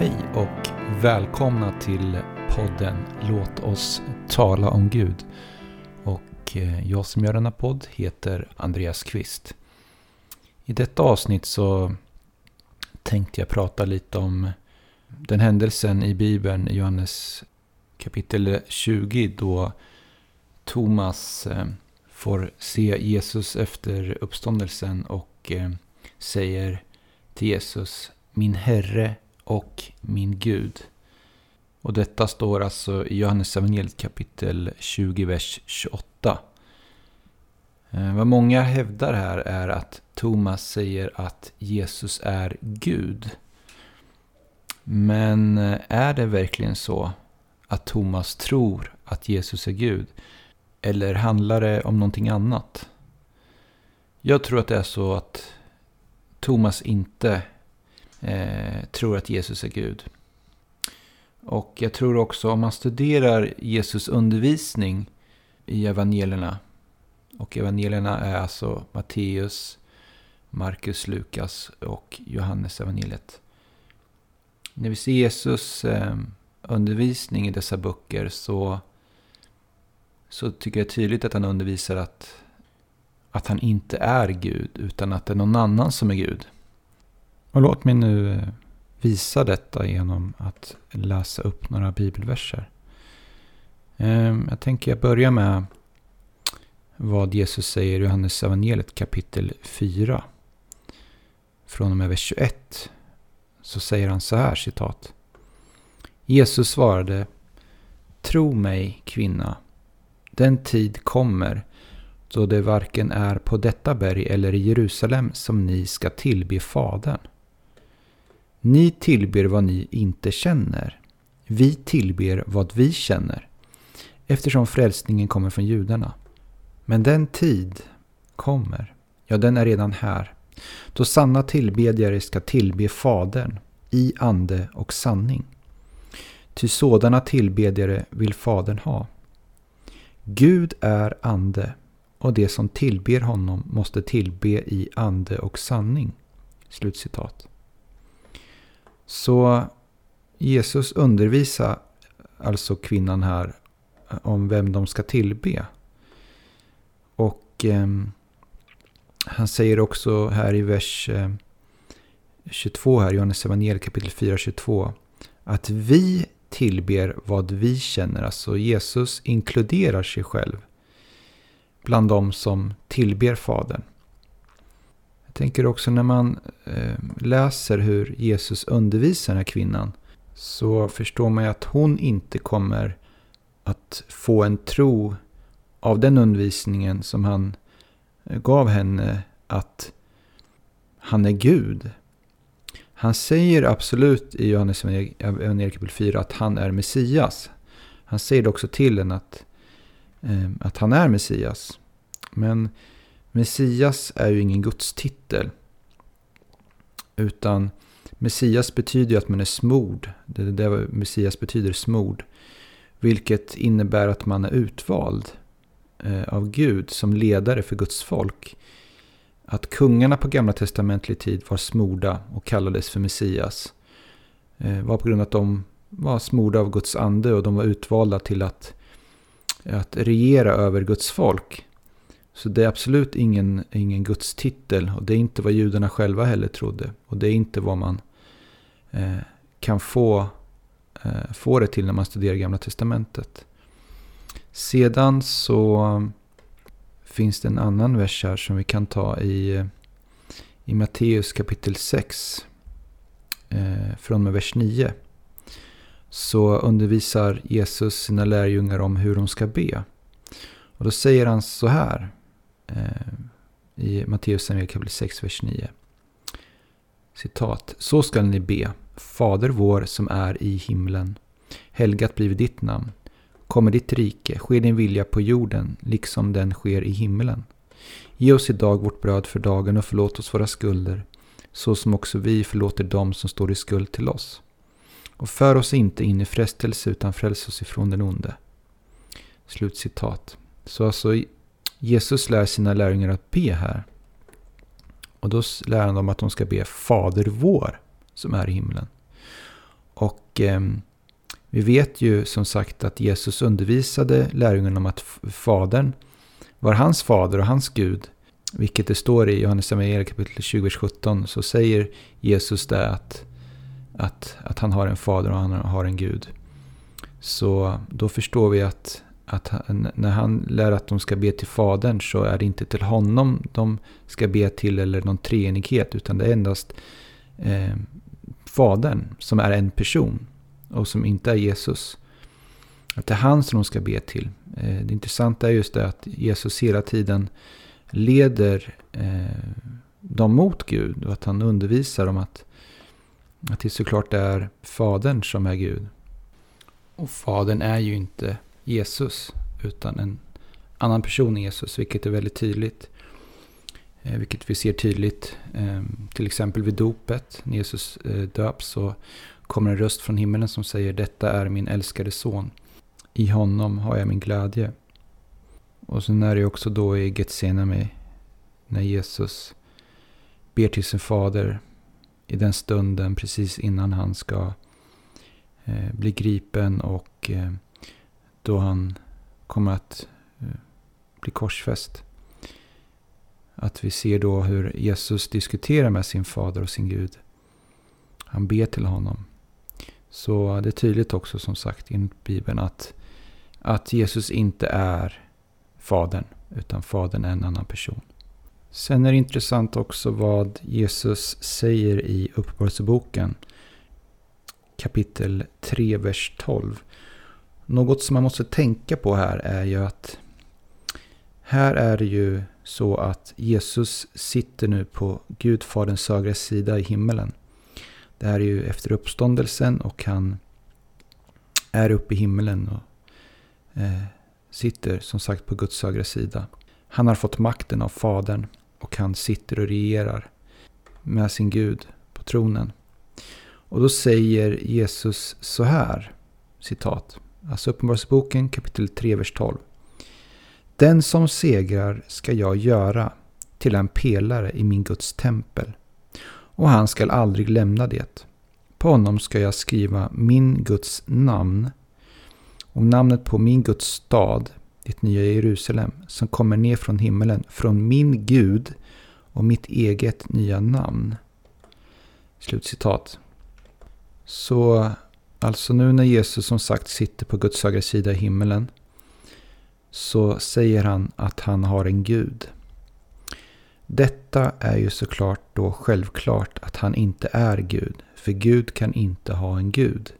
Hej och välkomna till podden Låt oss tala om Gud. Och eh, jag som gör denna podd heter Andreas Kvist. I detta avsnitt så tänkte jag prata lite om den händelsen i Bibeln, i Johannes kapitel 20, då Thomas eh, får se Jesus efter uppståndelsen och eh, säger till Jesus, min Herre och min Gud. Och detta står alltså i Johannes evangeliet kapitel 20, vers 28. Eh, vad många hävdar här är att Thomas säger att Jesus är Gud. Men eh, är det verkligen så att Thomas tror att Jesus är Gud? Eller handlar det om någonting annat? Jag tror att det är så att Thomas inte eh, tror att Jesus är Gud. Och jag tror också om man studerar Jesus undervisning i evangelierna. Och evangelierna är alltså Matteus, Markus, Lukas och Johannes evangeliet. När vi ser Jesus eh, undervisning i dessa böcker så, så tycker jag tydligt att han undervisar att, att han inte är Gud utan att det är någon annan som är Gud. Och låt mig nu eh, visa detta genom att läsa upp några bibelverser. Ehm, jag tänker jag börja med vad Jesus säger i Johannes evangeliet kapitel 4. Från och med vers 21 så säger han så här citat. Jesus svarade Tro mig kvinna, den tid kommer då det varken är på detta berg eller i Jerusalem som ni ska tillbe Fadern. Ni tillber vad ni inte känner. Vi tillber vad vi känner. Eftersom frälsningen kommer från judarna. Men den tid kommer, ja den är redan här, då sanna tillbedjare ska tillbe Fadern i ande och sanning. Ty sådana tillbedjare vill Fadern ha. Gud är ande och det som tillber honom måste tillbe i ande och sanning. Slutcitat. Så Jesus undervisar alltså kvinnan här eh, om vem de ska tillbe. Och eh, han säger också här i vers eh, 22 här, Johannes evangel kapitel 4, 22. Att vi tillber vad vi känner. Alltså Jesus inkluderar sig själv bland de som tillber Fadern. Jag tänker också när man eh, läser hur Jesus undervisar den här kvinnan så förstår man ju att hon inte kommer att få en tro av den undervisningen som han eh, gav henne att han är Gud. Han säger absolut i Johannes evangeliet kapitel 4 att han är Messias. Han säger också till henne att, eh, att han är Messias. Men Messias är ju ingen gudstitel. Utan Messias betyder ju att man är smord. Det är det Messias betyder, smord. Vilket innebär att man är utvald eh, av Gud som ledare för Guds folk. Att kungarna på gamla testamentlig tid var smorda och kallades för Messias. Eh, var på grund av att de var smorda av Guds ande och de var utvalda till att, att regera över Guds folk. Så det är absolut ingen, ingen gudstitel och det är inte vad judarna själva heller trodde. Och det är inte vad man eh, kan få, eh, få det till när man studerar Gamla Testamentet. Sedan så eh, finns det en annan vers här som vi kan ta i, eh, i Matteus kapitel 6. Eh, från med vers 9. Så undervisar Jesus sina lärjungar om hur de ska be. Och då säger han så här Eh, i Matteus kapitel 6, vers 9. Citat. Så skall ni be. Fader vår som är i himlen. Helgat blive ditt namn. Kommer ditt rike. Ske din vilja på jorden liksom den sker i himlen. Ge oss idag vårt bröd för dagen och förlåt oss våra skulder. Så som också vi förlåter dem som står i skuld till oss. Och för oss inte in i frestelse utan fräls oss ifrån den onde. Slutcitat. Så alltså Jesus lär sina lärjungar att be här. Och då lär han dem att de ska be Fader vår som är i himlen. Och eh, vi vet ju som sagt att Jesus undervisade lärjungarna om att Fadern var hans fader och hans Gud. Vilket det står i Johannes evangeliet kapitel 20, vers 17. Så säger Jesus där att, att, att han har en fader och han har en Gud. Så då förstår vi att, att han, när han lär att de ska be till Fadern så är det inte till honom de ska be till eller någon treenighet. Utan det är endast eh, Fadern som är en person och som inte är Jesus. Att det är han som de ska be till. Eh, det intressanta är just det att Jesus hela tiden leder eh, dem mot Gud och att han undervisar om att, att det såklart är Fadern som är Gud. Och Fadern är ju inte Jesus utan en annan person än Jesus, vilket är väldigt tydligt. Eh, vilket vi ser tydligt ehm, till exempel vid dopet. När Jesus eh, döps så kommer en röst från himmelen som säger detta är min älskade son. I honom har jag min glädje. Och sen är det också då i Getsemane när Jesus ber till sin fader i den stunden precis innan han ska eh, bli gripen och då han kommer att eh, bli korsfäst. Att vi ser då hur Jesus diskuterar med sin fader och sin Gud. Han ber till honom. Så det är tydligt också som sagt i Bibeln att, att Jesus inte är Fadern, utan Fadern är en annan person. Sen är det intressant också vad Jesus säger i Uppenbarelseboken kapitel 3, vers 12. Något som man måste tänka på här är ju att här är det ju så att Jesus sitter nu på Gudfaderns högra sida i himmelen. Det här är ju efter uppståndelsen och han är uppe i himmelen och eh, sitter som sagt på Guds högra sida. Han har fått makten av Fadern och han sitter och regerar med sin Gud på tronen. Och då säger Jesus så här, citat, alltså Uppenbarelseboken kapitel 3, vers 12. Den som segrar ska jag göra till en pelare i min Guds tempel och han skall aldrig lämna det. På honom ska jag skriva min Guds namn och namnet på min Guds stad, ditt nya Jerusalem, som kommer ner från himmelen, från min Gud och mitt eget nya namn. Slutcitat. Så alltså nu när Jesus som sagt sitter på Guds högra sida i himmelen så säger han att han har en Gud. Detta är ju såklart då självklart att han inte är Gud. För Gud kan inte ha en Gud.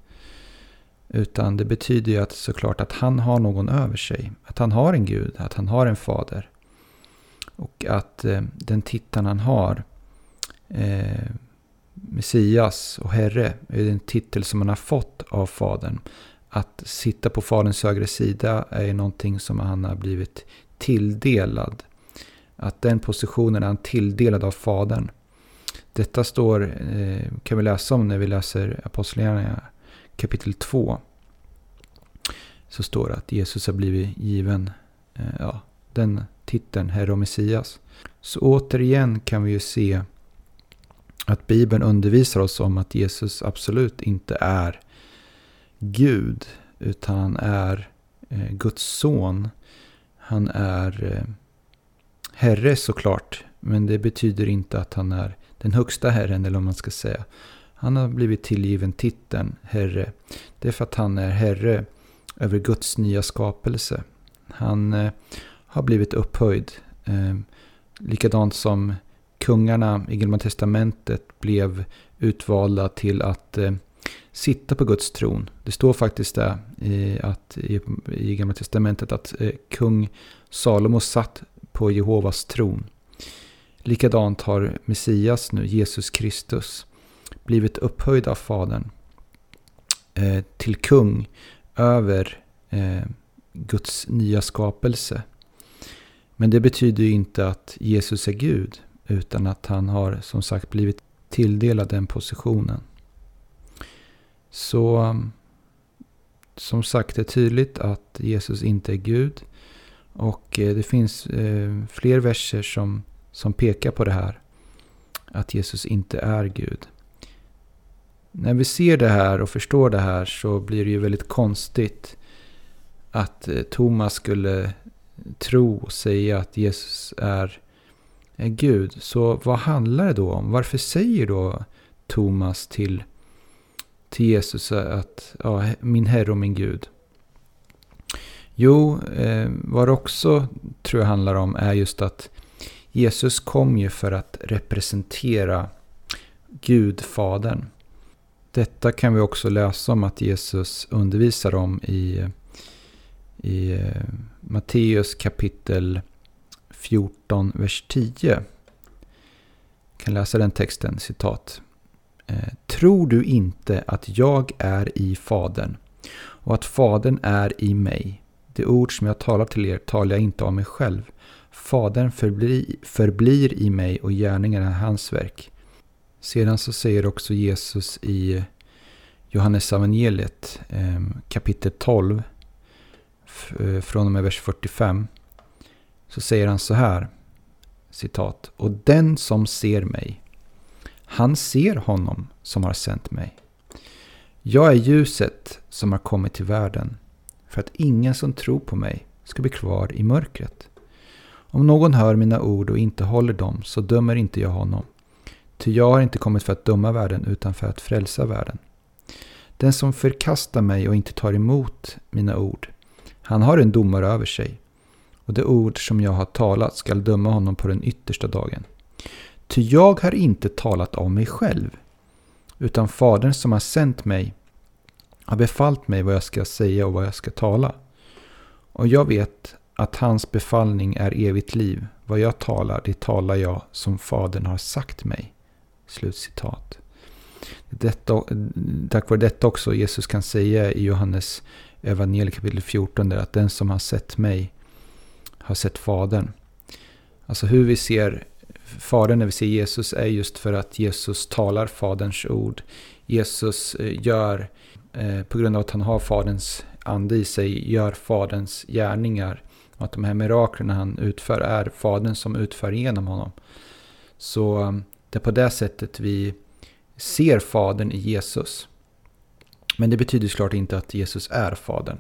Utan det betyder ju att såklart att han har någon över sig. Att han har en Gud, att han har en fader. Och att eh, den tittaren han har, eh, Messias och Herre, är den titel som han har fått av Fadern. Att sitta på Faderns högra sida är någonting som han har blivit tilldelad att den positionen är han tilldelad av Fadern. Detta står, eh, kan vi läsa om när vi läser Apostlagärningarna kapitel 2. Så står det att Jesus har blivit given eh, ja, den titeln, Herre och Messias. Så återigen kan vi ju se att Bibeln undervisar oss om att Jesus absolut inte är Gud. Utan han är eh, Guds son. Han är eh, herre såklart. Men det betyder inte att han är den högsta herren eller vad man ska säga. Han har blivit tillgiven titeln herre. Det är för att han är herre över Guds nya skapelse. Han eh, har blivit upphöjd. Likadant som kungarna i Gamla Testamentet blev utvalda till att eh, sitta på Guds tron. Det står faktiskt där i, att, i, i Gamla Testamentet att eh, kung Salomo satt på Jehovas tron. Likadant har Messias nu, Jesus Kristus, blivit upphöjd av Fadern eh, till kung över eh, Guds nya skapelse. Men det betyder ju inte att Jesus är Gud, utan att han har som sagt blivit tilldelad den positionen. Så mm, som sagt, det är tydligt att Jesus inte är Gud. Och eh, det finns eh, fler verser som, som pekar på det här. Att Jesus inte är Gud. när vi ser det här och förstår det här så blir det ju väldigt konstigt att eh, Thomas skulle tro och säga att Jesus är, är Gud. Så vad handlar det då om? Varför säger då Thomas till, till Jesus att ja, min Herre och min Gud? Jo, eh, vad det också tror jag handlar om är just att Jesus kom ju för att representera Gud, Fadern. Detta kan vi också läsa om att Jesus undervisar om i, i eh, Matteus kapitel 14, vers 10. Jag kan läsa den texten, citat. Eh, Tror du inte att jag är i Fadern och att Fadern är i mig? Det ord som jag talar till er talar jag inte av mig själv. Fadern förblir, förblir i mig och gärningarna är hans verk. Sedan så säger också Jesus i Johannes evangeliet eh, kapitel 12 eh, från och med vers 45. Så säger han så här. Citat. Och den som ser mig, han ser honom som har sänt mig. Jag är ljuset som har kommit till världen för att ingen som tror på mig ska bli kvar i mörkret. Om någon hör mina ord och inte håller dem så dömer inte jag honom. Ty jag har inte kommit för att döma världen utan för att frälsa världen. Den som förkastar mig och inte tar emot mina ord, han har en domare över sig. Och det ord som jag har talat skall döma honom på den yttersta dagen. Ty jag har inte talat av mig själv, utan Fadern som har sänt mig har befallt mig vad jag ska säga och vad jag ska tala. Och jag vet att hans befallning är evigt liv. Vad jag talar, det talar jag som Fadern har sagt mig. Slutcitat. Detta, tack vare detta också Jesus kan säga i Johannes evangelium kapitel 14 att den som har sett mig har sett Fadern. Alltså hur vi ser Fadern när vi ser Jesus är just för att Jesus talar Faderns ord. Jesus eh, gör, eh, på grund av att han har Faderns ande i sig, gör Faderns gärningar. Och att de här miraklerna han utför är Fadern som utför genom honom. Så eh, det är på det sättet vi ser Fadern i Jesus. Men det betyder såklart inte att Jesus är Fadern.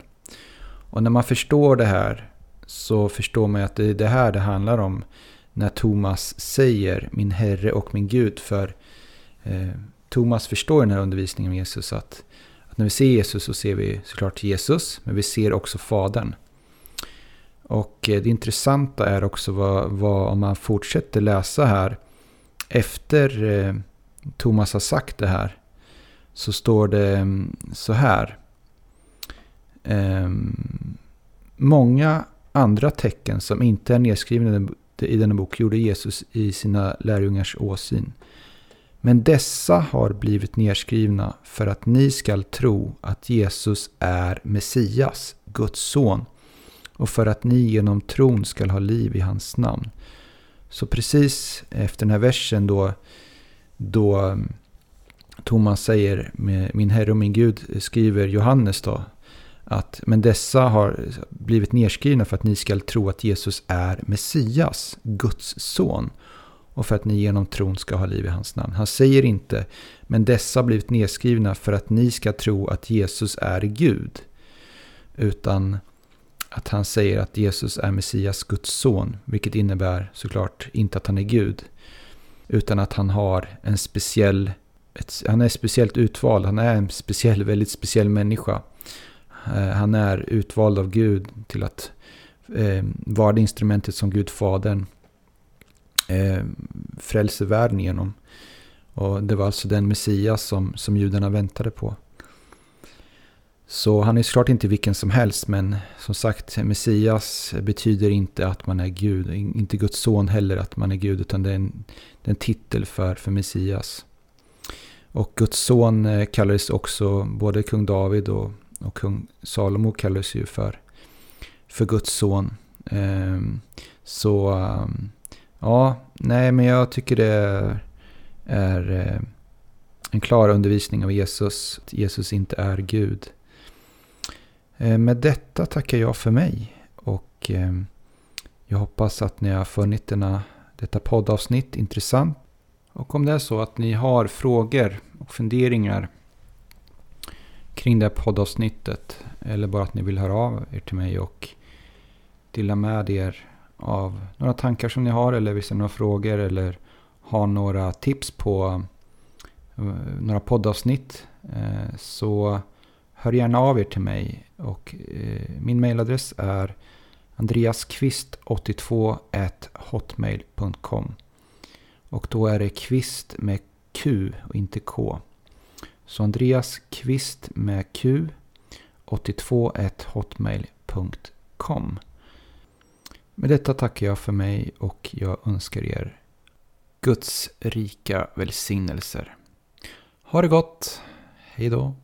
Och när man förstår det här så förstår man att det är det här det handlar om när Thomas säger min Herre och min Gud. För eh, Thomas förstår i den här undervisningen om Jesus att, att när vi ser Jesus så ser vi såklart Jesus, men vi ser också Fadern. Och eh, det intressanta är också vad, vad, om man fortsätter läsa här efter eh, Thomas har sagt det här så står det mm, så här. Eh, många andra tecken som inte är nedskrivna i denna bok gjorde Jesus i sina lärjungars åsyn. Men dessa har blivit nedskrivna för att ni skall tro att Jesus är Messias, Guds son, och för att ni genom tron skall ha liv i hans namn. Så precis efter den här versen då, då mm, Thomas säger min Herre och min Gud skriver Johannes då att men dessa har blivit nedskrivna för att ni skall tro att Jesus är Messias, Guds son och för att ni genom tron ska ha liv i hans namn. Han säger inte men dessa har blivit nedskrivna för att ni ska tro att Jesus är Gud. Utan att han säger att Jesus är Messias, Guds son. Vilket innebär såklart inte att han är Gud. Utan att han har en speciell, ett, han är speciellt utvald. Han är en speciell, väldigt speciell människa. Eh, han är utvald av Gud till att eh, vara det instrumentet som Gud Fadern eh, frälser världen genom. Och det var alltså den Messias som, som judarna väntade på. Så han är såklart inte vilken som helst, men som sagt, Messias betyder inte att man är Gud. Inte Guds son heller att man är Gud, utan det är en, det är en titel för, för Messias. Och Guds son eh, kallades också, både kung David och, och kung Salomo kallades ju för, för Guds son. Ehm, så ehm, ja, nej men jag tycker det är, eh, en klar undervisning av Jesus, att Jesus inte är Gud. Ehm, med detta tackar jag för mig och jag hoppas att ni har funnit denna, detta poddavsnitt intressant. Och om det är så att ni har frågor och funderingar kring det här poddavsnittet. Eller bara att ni vill höra av er till mig och dela med er av några tankar som ni har. Eller vissa några frågor. Eller har några tips på eh, några poddavsnitt. Eh, så hör gärna av er till mig. Och eh, min mailadress är andreaskvist82 hotmail.com Och då är det kvist med Q och inte K. Så Andreas Kvist med Q 821hotmail.com Med detta tackar jag för mig och jag önskar er Guds rika välsignelser. Ha det gott. Hej då.